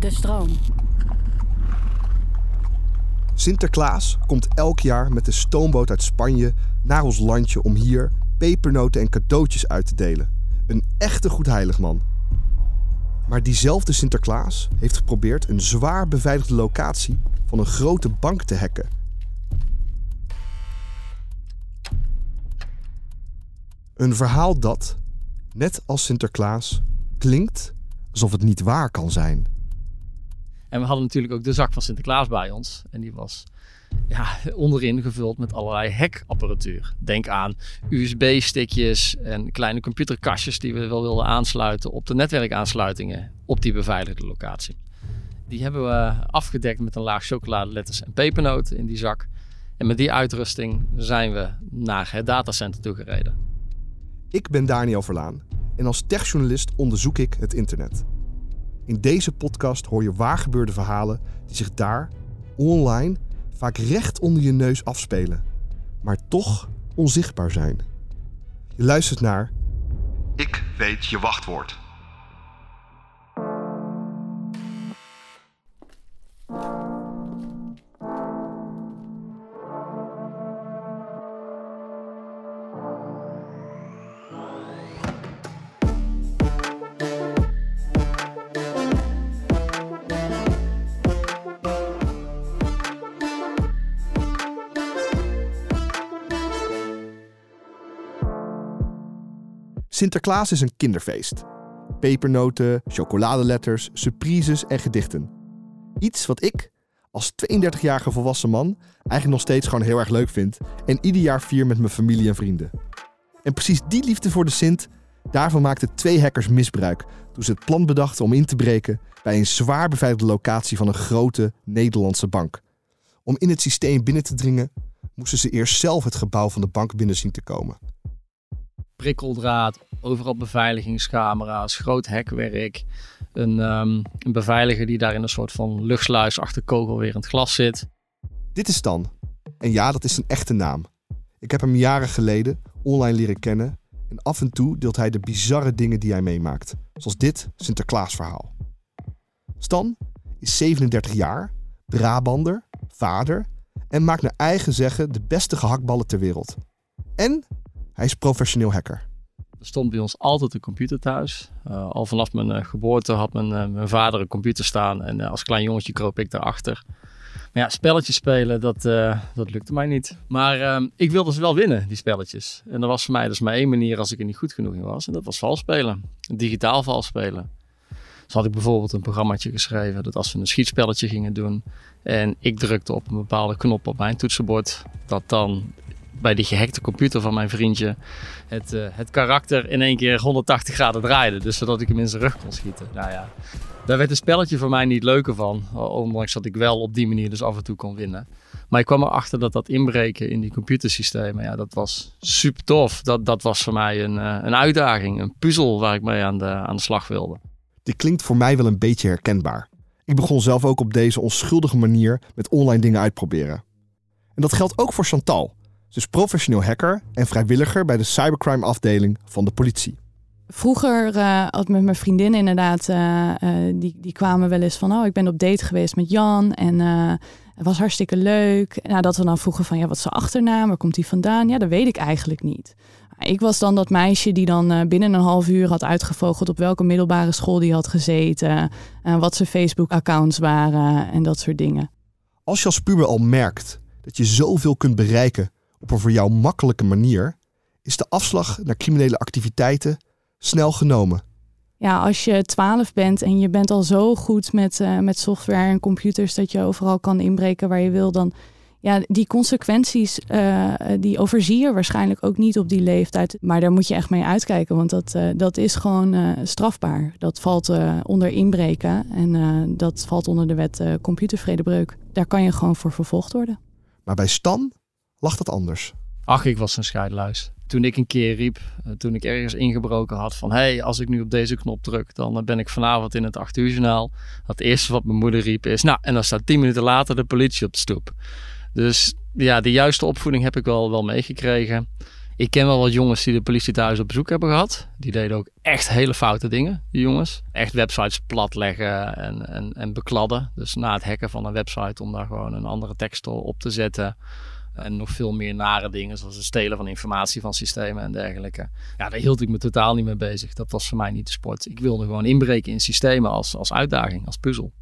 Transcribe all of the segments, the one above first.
De stroom. Sinterklaas komt elk jaar met de stoomboot uit Spanje naar ons landje om hier pepernoten en cadeautjes uit te delen. Een echte goed heiligman. Maar diezelfde Sinterklaas heeft geprobeerd een zwaar beveiligde locatie van een grote bank te hacken. Een verhaal dat, net als Sinterklaas, klinkt alsof het niet waar kan zijn. En we hadden natuurlijk ook de zak van Sinterklaas bij ons. En die was ja, onderin gevuld met allerlei hackapparatuur. Denk aan USB-stickjes en kleine computerkastjes die we wel wilden aansluiten op de netwerkaansluitingen op die beveiligde locatie. Die hebben we afgedekt met een laag chocoladeletters en pepernoten in die zak. En met die uitrusting zijn we naar het datacenter toegereden. Ik ben Daniel Verlaan en als techjournalist onderzoek ik het internet. In deze podcast hoor je waargebeurde verhalen die zich daar, online, vaak recht onder je neus afspelen, maar toch onzichtbaar zijn. Je luistert naar Ik weet je wachtwoord. Sinterklaas is een kinderfeest. Pepernoten, chocoladeletters, surprises en gedichten. Iets wat ik, als 32-jarige volwassen man, eigenlijk nog steeds gewoon heel erg leuk vind en ieder jaar vier met mijn familie en vrienden. En precies die liefde voor de Sint, daarvan maakten twee hackers misbruik toen ze het plan bedachten om in te breken bij een zwaar beveiligde locatie van een grote Nederlandse bank. Om in het systeem binnen te dringen, moesten ze eerst zelf het gebouw van de bank binnen zien te komen prikkeldraad, overal beveiligingscamera's, groot hekwerk. Een, um, een beveiliger die daar in een soort van luchtsluis achter kogel weer in het glas zit. Dit is Stan. En ja, dat is een echte naam. Ik heb hem jaren geleden online leren kennen en af en toe deelt hij de bizarre dingen die hij meemaakt. Zoals dit Sinterklaasverhaal. Stan is 37 jaar, Brabander, vader en maakt naar eigen zeggen de beste gehaktballen ter wereld. En hij is professioneel hacker. Er stond bij ons altijd een computer thuis. Uh, al vanaf mijn uh, geboorte had mijn, uh, mijn vader een computer staan. En als klein jongetje kroop ik daarachter. Maar ja, spelletjes spelen, dat, dat lukte mij niet. Maar ehm, ik wilde ze wel winnen, die spelletjes. En dat was voor mij dus maar één manier als ik er niet goed genoeg in was. En dat was vals spelen. Digitaal vals spelen. Dus had ik bijvoorbeeld een programmaatje geschreven dat als we een schietspelletje gingen doen en ik drukte op een bepaalde knop op mijn toetsenbord, dat dan bij die gehackte computer van mijn vriendje het, uh, het karakter in één keer 180 graden draaide. Dus zodat ik hem in zijn rug kon schieten. Nou ja, daar werd het spelletje voor mij niet leuker van. Ondanks dat ik wel op die manier dus af en toe kon winnen. Maar ik kwam erachter dat dat inbreken in die computersystemen, ja, dat was super tof. Dat, dat was voor mij een, uh, een uitdaging, een puzzel waar ik mee aan de, aan de slag wilde. Dit klinkt voor mij wel een beetje herkenbaar. Ik begon zelf ook op deze onschuldige manier met online dingen uitproberen. En dat geldt ook voor Chantal, dus professioneel hacker en vrijwilliger bij de cybercrime afdeling van de politie. Vroeger uh, had met mijn vriendin inderdaad, uh, die, die kwamen wel eens van, oh, ik ben op date geweest met Jan en het was hartstikke leuk. Nou, dat we dan vroegen van, ja, wat is zijn achternaam, waar komt hij vandaan? Ja, dat weet ik eigenlijk niet. Ik was dan dat meisje die dan binnen een half uur had uitgevogeld op welke middelbare school die had gezeten, wat zijn Facebook-accounts waren en dat soort dingen. Als je als puber al merkt dat je zoveel kunt bereiken op een voor jou makkelijke manier, is de afslag naar criminele activiteiten snel genomen. Ja, als je 12 bent en je bent al zo goed met, uh, met software en computers dat je overal kan inbreken waar je wil, dan, ja, die consequenties, uh, die overzie je waarschijnlijk ook niet op die leeftijd. Maar daar moet je echt mee uitkijken, want dat, uh, dat is gewoon strafbaar. Dat valt onder inbreken en dat valt onder de wet computervredebreuk. Daar kan je gewoon voor vervolgd worden. Maar bij Stan lag dat anders. Ach, ik was een scheidluis. Toen ik een keer riep, toen ik ergens ingebroken had van... hé, hey, als ik nu op deze knop druk, dan ben ik vanavond in het 8 uur journaal. Het eerste wat mijn moeder riep is... nou, en dan staat 10 minuten later de politie op de stoep. Dus ja, de juiste opvoeding heb ik wel, wel meegekregen. Ik ken wel wat jongens die de politie thuis op bezoek hebben gehad. Die deden ook echt hele foute dingen, die jongens. Echt websites platleggen en, en, en bekladden. Dus na het hacken van een website om daar gewoon een andere tekst op te zetten. En nog veel meer nare dingen, zoals het stelen van informatie van systemen en dergelijke. Ja, daar hield ik me totaal niet mee bezig. Dat was voor mij niet de sport. Ik wilde gewoon inbreken in systemen als, als uitdaging, als puzzel.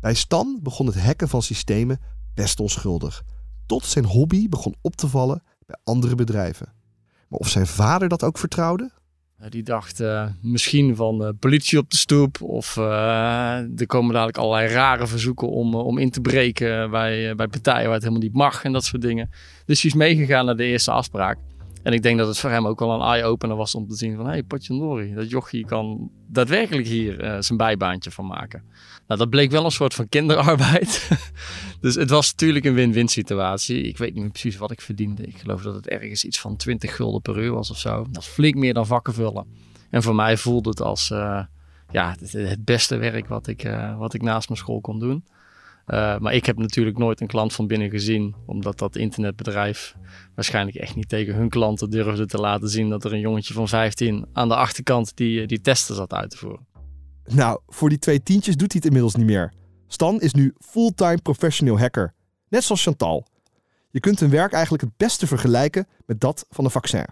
Bij Stan begon het hacken van systemen best onschuldig. Tot zijn hobby begon op te vallen bij andere bedrijven. Maar of zijn vader dat ook vertrouwde? Die dacht uh, misschien van uh, politie op de stoep. Of er komen dadelijk allerlei rare verzoeken om, om in te breken bij, bij partijen waar het helemaal niet mag en dat soort dingen. Dus hij is meegegaan naar de eerste afspraak. En ik denk dat het voor hem ook wel een eye-opener was om te zien van... hé, hey, Potjandori, dat jochie kan daadwerkelijk hier uh, zijn bijbaantje van maken. Nou, dat bleek wel een soort van kinderarbeid. dus het was natuurlijk een win-win situatie. Ik weet niet meer precies wat ik verdiende. Ik geloof dat het ergens iets van 20 gulden per uur was of zo. Dat is flink meer dan vakken vullen. En voor mij voelde het als uh, ja, het, beste werk wat ik, uh, wat ik naast mijn school kon doen. Uh, maar ik heb natuurlijk nooit een klant van binnen gezien, omdat dat internetbedrijf waarschijnlijk echt niet tegen hun klanten durfde te laten zien dat er een jongetje van 15 aan de achterkant die, die testen zat uit te voeren. Nou, voor die twee tientjes doet hij het inmiddels niet meer. Stan is nu fulltime professioneel hacker, net zoals Chantal. Je kunt hun werk eigenlijk het beste vergelijken met dat van een vaccin.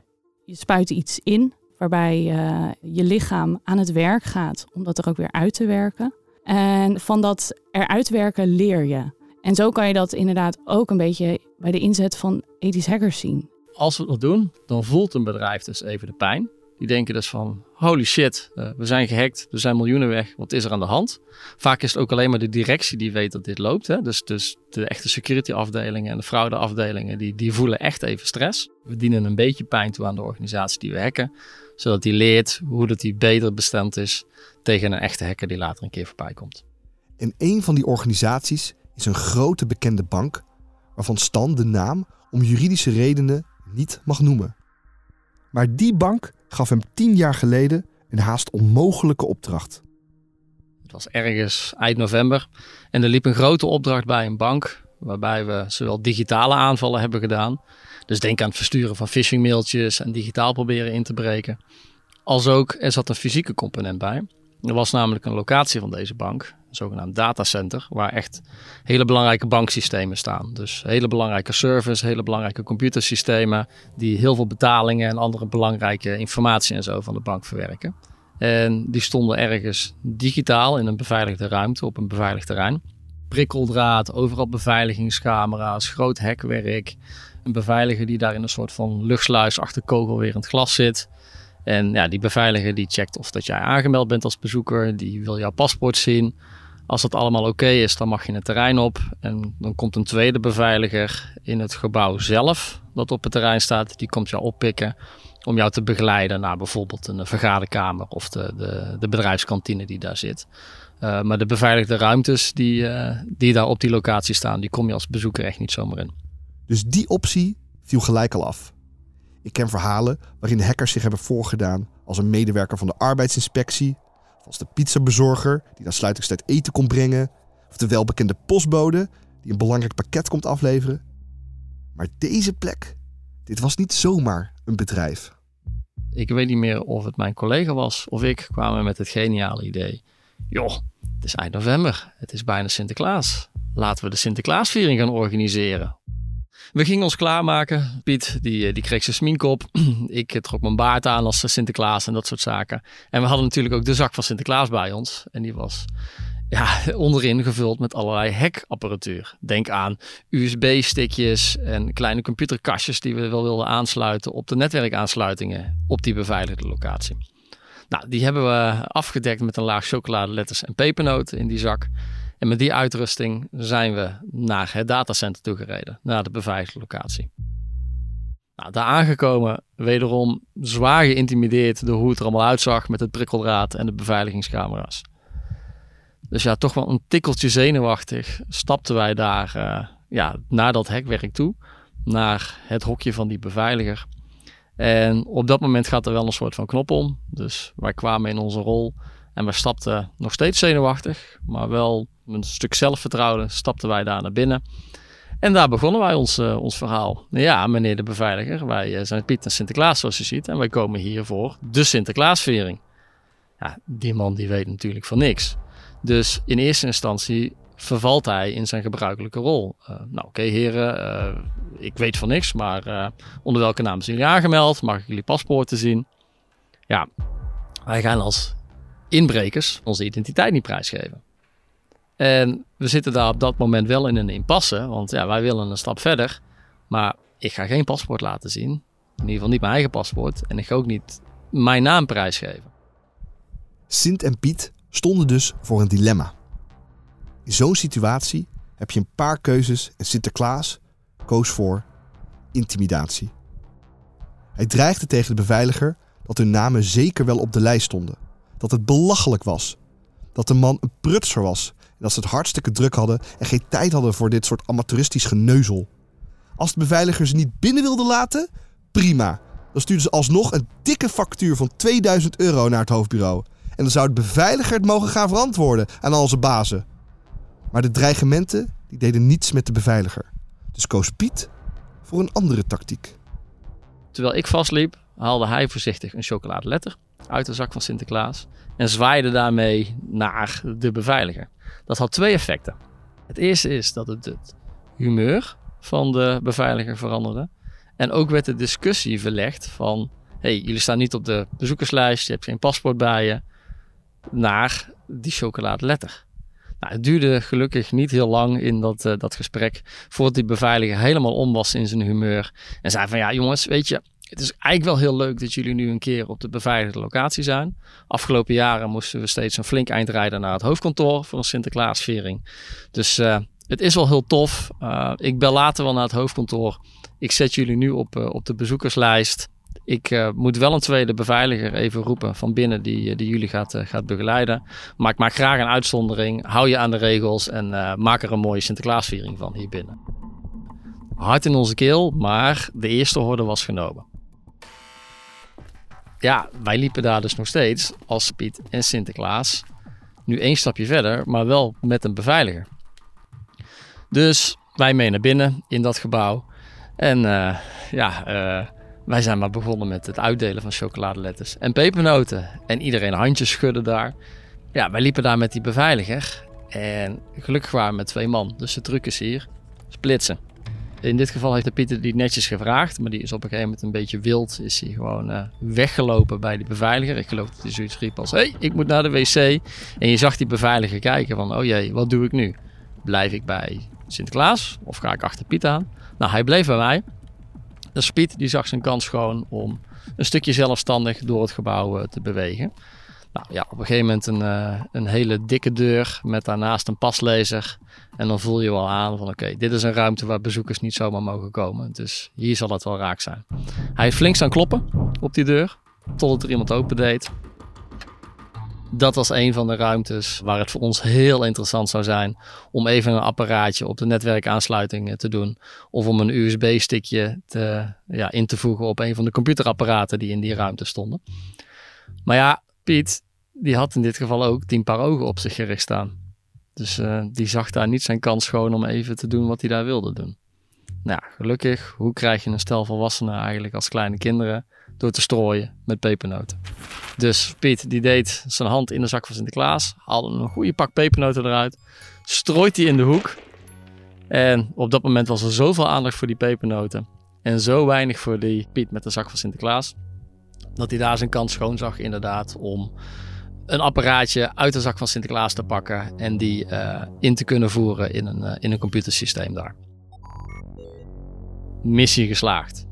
Je spuit iets in waarbij uh, je lichaam aan het werk gaat om dat er ook weer uit te werken. En van dat eruit werken leer je. En zo kan je dat inderdaad ook een beetje bij de inzet van ethisch hackers zien. Als we dat doen, dan voelt een bedrijf dus even de pijn. Die denken dus van, holy shit, uh, we zijn gehackt, er zijn miljoenen weg, wat is er aan de hand? Vaak is het ook alleen maar de directie die weet dat dit loopt. Hè? Dus, dus de echte security afdelingen en de fraude afdelingen, die, die voelen echt even stress. We dienen een beetje pijn toe aan de organisatie die we hacken, zodat die leert hoe dat die beter bestemd is tegen een echte hacker die later een keer voorbij komt. En een van die organisaties is een grote bekende bank, waarvan Stan de naam om juridische redenen niet mag noemen. Maar die bank gaf hem tien jaar geleden een haast onmogelijke opdracht. Het was ergens eind november en er liep een grote opdracht bij een bank, waarbij we zowel digitale aanvallen hebben gedaan. Dus denk aan het versturen van phishing mailtjes en digitaal proberen in te breken. Als ook, er zat een fysieke component bij. Er was namelijk een locatie van deze bank, een zogenaamd datacenter, waar echt hele belangrijke banksystemen staan. Dus hele belangrijke servers, hele belangrijke computersystemen, die heel veel betalingen en andere belangrijke informatie en zo van de bank verwerken. En die stonden ergens digitaal in een beveiligde ruimte op een beveiligd terrein. Prikkeldraad, overal beveiligingscamera's, groot hekwerk. Een beveiliger die daar in een soort van luchtsluis achter kogelwerend glas zit. En ja, die beveiliger die checkt of dat jij aangemeld bent als bezoeker. Die wil jouw paspoort zien. Als dat allemaal oké is, dan mag je het terrein op. En dan komt een tweede beveiliger in het gebouw zelf, dat op het terrein staat. Die komt jou oppikken om jou te begeleiden naar bijvoorbeeld een vergaderkamer of de, de, de bedrijfskantine die daar zit. Uh, maar de beveiligde ruimtes die, uh, die daar op die locatie staan, die kom je als bezoeker echt niet zomaar in. Dus die optie viel gelijk al af. Ik ken verhalen waarin hackers zich hebben voorgedaan als een medewerker van de arbeidsinspectie, of als de pizzabezorger die na sluitingstijd eten komt brengen, of de welbekende postbode die een belangrijk pakket komt afleveren. Maar deze plek, dit was niet zomaar een bedrijf. Ik weet niet meer of het mijn collega was of ik kwamen met het geniale idee. Joh, het is eind november, het is bijna Sinterklaas. Laten we de Sinterklaasviering gaan organiseren. We gingen ons klaarmaken. Piet, die, eh, die kreeg zijn smink op. ik trok mijn baard aan als Sinterklaas en dat soort zaken. En we hadden natuurlijk ook de zak van Sinterklaas bij ons. En die was ja, onderin gevuld met allerlei hackapparatuur. Denk aan USB-stickjes en kleine computerkastjes die we wel wilden aansluiten op de netwerkaansluitingen op die beveiligde locatie. Nou, die hebben we afgedekt met een laag chocoladeletters en pepernoten in die zak. En met die uitrusting zijn we naar het datacenter toegereden, naar de beveiligde locatie. Nou, daar aangekomen, wederom zwaar geïntimideerd door hoe het er allemaal uitzag met het prikkeldraad en de beveiligingscamera's. Dus ja, toch wel een tikkeltje zenuwachtig stapten wij daar uh, ja, naar dat hekwerk toe, naar het hokje van die beveiliger. En op dat moment gaat er wel een soort van knop om. Dus wij kwamen in onze rol en we stapten nog steeds zenuwachtig, maar wel met een stuk zelfvertrouwen stapten wij daar naar binnen. En daar begonnen wij ons, uh, ons verhaal. Ja, meneer de beveiliger, wij uh, zijn Piet en Sinterklaas zoals je ziet. En wij komen hier voor de Sinterklaasvering. Ja, die man die weet natuurlijk van niks. Dus in eerste instantie vervalt hij in zijn gebruikelijke rol. Uh, nou oké heren, ik weet van niks, maar onder welke naam zijn jullie aangemeld? Mag ik jullie paspoorten zien? Ja, wij gaan als inbrekers onze identiteit niet prijsgeven. En we zitten daar op dat moment wel in een impasse, want ja, wij willen een stap verder. Maar ik ga geen paspoort laten zien. In ieder geval niet mijn eigen paspoort. En ik ga ook niet mijn naam prijsgeven. Sint en Piet stonden dus voor een dilemma. In zo'n situatie heb je een paar keuzes en Sinterklaas koos voor intimidatie. Hij dreigde tegen de beveiliger dat hun namen zeker wel op de lijst stonden. Dat het belachelijk was. Dat de man een prutser was en dat ze het hartstikke druk hadden en geen tijd hadden voor dit soort amateuristisch geneuzel. Als de beveiliger ze niet binnen wilde laten, prima. Dan stuurden ze alsnog een dikke factuur van 2000 euro naar het hoofdbureau. En dan zou de beveiliger het mogen gaan verantwoorden aan al zijn bazen. Maar de dreigementen die deden niets met de beveiliger. Dus koos Piet voor een andere tactiek. Terwijl ik vastliep, haalde hij voorzichtig een chocoladeletter uit de zak van Sinterklaas en zwaaide daarmee naar de beveiliger. Dat had twee effecten. Het eerste is dat het het humeur van de beveiliger veranderde. En ook werd de discussie verlegd van... hey, jullie staan niet op de bezoekerslijst, je hebt geen paspoort bij je... naar die chocoladeletter. Nou, het duurde gelukkig niet heel lang in dat, uh, dat gesprek... voordat die beveiliger helemaal om was in zijn humeur. En zei van, ja jongens, weet je het is eigenlijk wel heel leuk dat jullie nu een keer op de beveiligde locatie zijn. Afgelopen jaren moesten we steeds een flink eind rijden naar het hoofdkantoor voor een Sinterklaasviering. Dus uh, het is wel heel tof. Uh, ik bel later wel naar het hoofdkantoor. Ik zet jullie nu op, op de bezoekerslijst. Ik moet wel een tweede beveiliger even roepen van binnen die, die jullie gaat, gaat begeleiden. Maar ik maak graag een uitzondering. Hou je aan de regels en maak er een mooie Sinterklaasviering van hier binnen. Hard in onze keel, maar de eerste horde was genomen ja, wij liepen daar dus nog steeds als Piet en Sinterklaas. Nu één stapje verder, maar wel met een beveiliger. Dus wij mee naar binnen in dat gebouw. En ja, wij zijn maar begonnen met het uitdelen van chocoladeletters en pepernoten. En iedereen handjes schudden daar. Ja, wij liepen daar met die beveiliger. En gelukkig waren we met twee man. Dus de truc is hier, splitsen. In dit geval heeft de Pieter die netjes gevraagd, maar die is op een gegeven moment een beetje wild. Is hij gewoon uh, weggelopen bij die beveiliger. Ik geloof dat hij zoiets riep als: hey, ik moet naar de wc. En je zag die beveiliger kijken van: oh jee, wat doe ik nu? Blijf ik bij Sinterklaas of ga ik achter Piet aan? Nou, hij bleef bij mij. Dus Piet die zag zijn kans gewoon om een stukje zelfstandig door het gebouw eh, te bewegen. Nou ja, op een gegeven moment een, uh, een hele dikke deur met daarnaast een paslezer. En dan voel je wel aan van oké, dit is een ruimte waar bezoekers niet zomaar mogen komen. Dus hier zal het wel raak zijn. Hij heeft flink staan kloppen op die deur, totdat er iemand open deed. Dat was een van de ruimtes waar het voor ons heel interessant zou zijn om even een apparaatje op de netwerkaansluiting te doen. Of om een USB-stickje ja, in te voegen op een van de computerapparaten die in die ruimte stonden. Maar ja, Piet, die had in dit geval ook tien paar ogen op zich gericht staan. Dus uh, die zag daar niet zijn kans gewoon om even te doen wat hij daar wilde doen. Nou, gelukkig, hoe krijg je een stel volwassenen eigenlijk als kleine kinderen? Door te strooien met pepernoten. Dus Piet die deed zijn hand in de zak van Sinterklaas, haalde een goede pak pepernoten eruit, strooit die in de hoek. En op dat moment was er zoveel aandacht voor die pepernoten en zo weinig voor die Piet met de zak van Sinterklaas, dat hij daar zijn kans schoon zag inderdaad om een apparaatje uit de zak van Sinterklaas te pakken en die uh, in te kunnen voeren in een, uh, in een computersysteem daar. Missie geslaagd.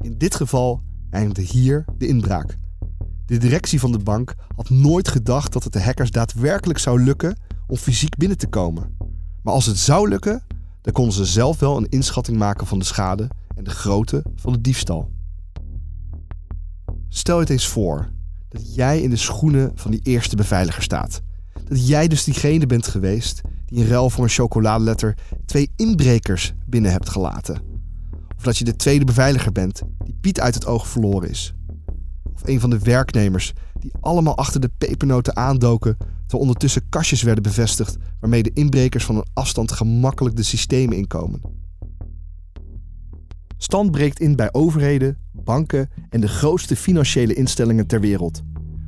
In dit geval eindigde hier de inbraak. De directie van de bank had nooit gedacht dat het de hackers daadwerkelijk zou lukken om fysiek binnen te komen. Maar als het zou lukken, dan konden ze zelf wel een inschatting maken van de schade en de grootte van de diefstal. Stel het eens voor dat jij in de schoenen van die eerste beveiliger staat. Dat jij dus diegene bent geweest die in ruil voor een chocoladeletter twee inbrekers binnen hebt gelaten. Of dat je de tweede beveiliger bent die Piet uit het oog verloren is. Of een van de werknemers die allemaal achter de pepernoten aandoken terwijl ondertussen kastjes werden bevestigd waarmee de inbrekers van een afstand gemakkelijk de systemen inkomen. Stan breekt in bij overheden, banken en de grootste financiële instellingen ter wereld.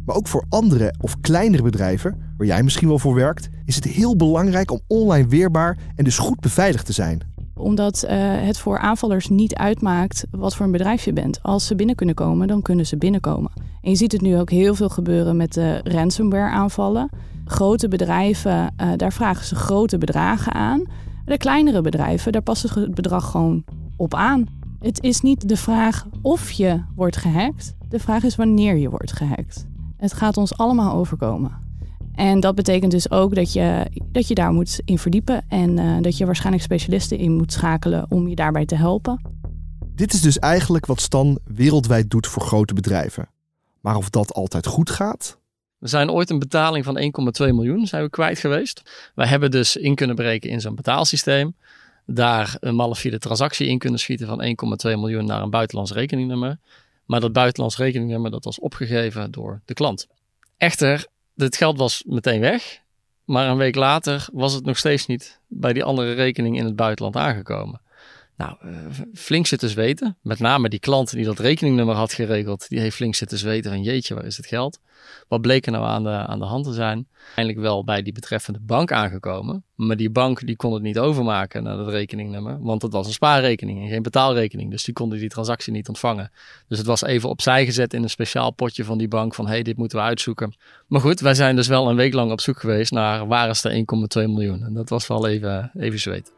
Maar ook voor andere of kleinere bedrijven, waar jij misschien wel voor werkt, is het heel belangrijk om online weerbaar en dus goed beveiligd te zijn. Omdat uh, het voor aanvallers niet uitmaakt wat voor een bedrijf je bent. Als ze binnen kunnen komen, dan kunnen ze binnenkomen. En je ziet het nu ook heel veel gebeuren met de ransomware aanvallen. Grote bedrijven, uh, daar vragen ze grote bedragen aan. De kleinere bedrijven, daar passen het bedrag gewoon op aan. Het is niet de vraag of je wordt gehackt. De vraag is wanneer je wordt gehackt. Het gaat ons allemaal overkomen. En dat betekent dus ook dat je, dat je daar moet in verdiepen en uh, dat je waarschijnlijk specialisten in moet schakelen om je daarbij te helpen. Dit is dus eigenlijk wat Stan wereldwijd doet voor grote bedrijven. Maar of dat altijd goed gaat? We zijn ooit een betaling van 1,2 miljoen zijn we kwijt geweest. Wij hebben dus in kunnen breken in zo'n betaalsysteem. Daar een malafide transactie in kunnen schieten van 1,2 miljoen naar een buitenlands rekeningnummer. Maar dat buitenlands rekeningnummer dat was opgegeven door de klant. Echter, het geld was meteen weg. Maar een week later was het nog steeds niet bij die andere rekening in het buitenland aangekomen. Nou, uh, flink zitten zweten. Met name die klant die dat rekeningnummer had geregeld, die heeft flink zitten zweten van jeetje, waar is het geld? Wat bleek er nou aan de, aan de hand te zijn? Eindelijk wel bij die betreffende bank aangekomen. Maar die bank die kon het niet overmaken naar dat rekeningnummer. Want het was een spaarrekening en geen betaalrekening. Dus die konden die transactie niet ontvangen. Dus het was even opzij gezet in een speciaal potje van die bank. Van hé, hey, dit moeten we uitzoeken. Maar goed, wij zijn dus wel een week lang op zoek geweest naar waar is de 1,2 miljoen. En dat was wel even, even zweet.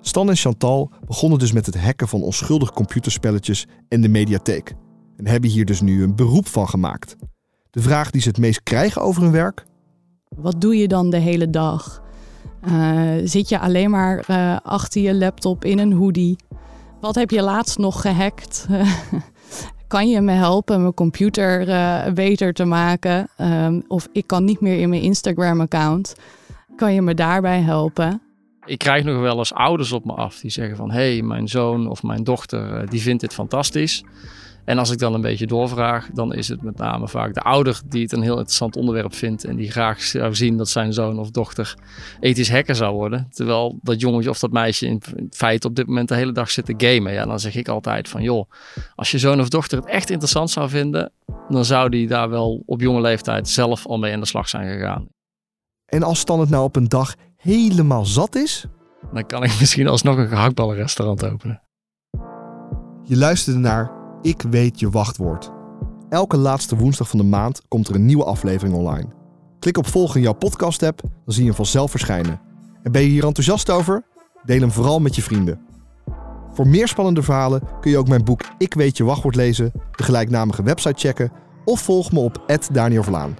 Stan en Chantal begonnen dus met het hacken van onschuldige computerspelletjes en de mediatheek. En hebben hier dus nu een beroep van gemaakt. De vraag die ze het meest krijgen over hun werk? Wat doe je dan de hele dag? Uh, zit je alleen maar uh, achter je laptop in een hoodie? Wat heb je laatst nog gehackt? kan je me helpen mijn computer uh, beter te maken? Um, of ik kan niet meer in mijn Instagram-account. Kan je me daarbij helpen? Ik krijg nog wel eens ouders op me af die zeggen van... hé, hey, mijn zoon of mijn dochter die vindt dit fantastisch. En als ik dan een beetje doorvraag, dan is het met name vaak de ouder die het een heel interessant onderwerp vindt en die graag zou zien dat zijn zoon of dochter ethisch hacker zou worden. Terwijl dat jongetje of dat meisje in feite op dit moment de hele dag zit te gamen. Ja, dan zeg ik altijd van joh, als je zoon of dochter het echt interessant zou vinden, dan zou die daar wel op jonge leeftijd zelf al mee aan de slag zijn gegaan. En als dan het nou op een dag helemaal zat is? Dan kan ik misschien alsnog een gehaktballenrestaurant openen. Je luisterde naar ik weet je wachtwoord. Elke laatste woensdag van de maand komt er een nieuwe aflevering online. Klik op volgen in jouw podcast-app, dan zie je hem vanzelf verschijnen. En ben je hier enthousiast over? Deel hem vooral met je vrienden. Voor meer spannende verhalen kun je ook mijn boek Ik weet je wachtwoord lezen, de gelijknamige website checken of volg me op Daniel Vlaan.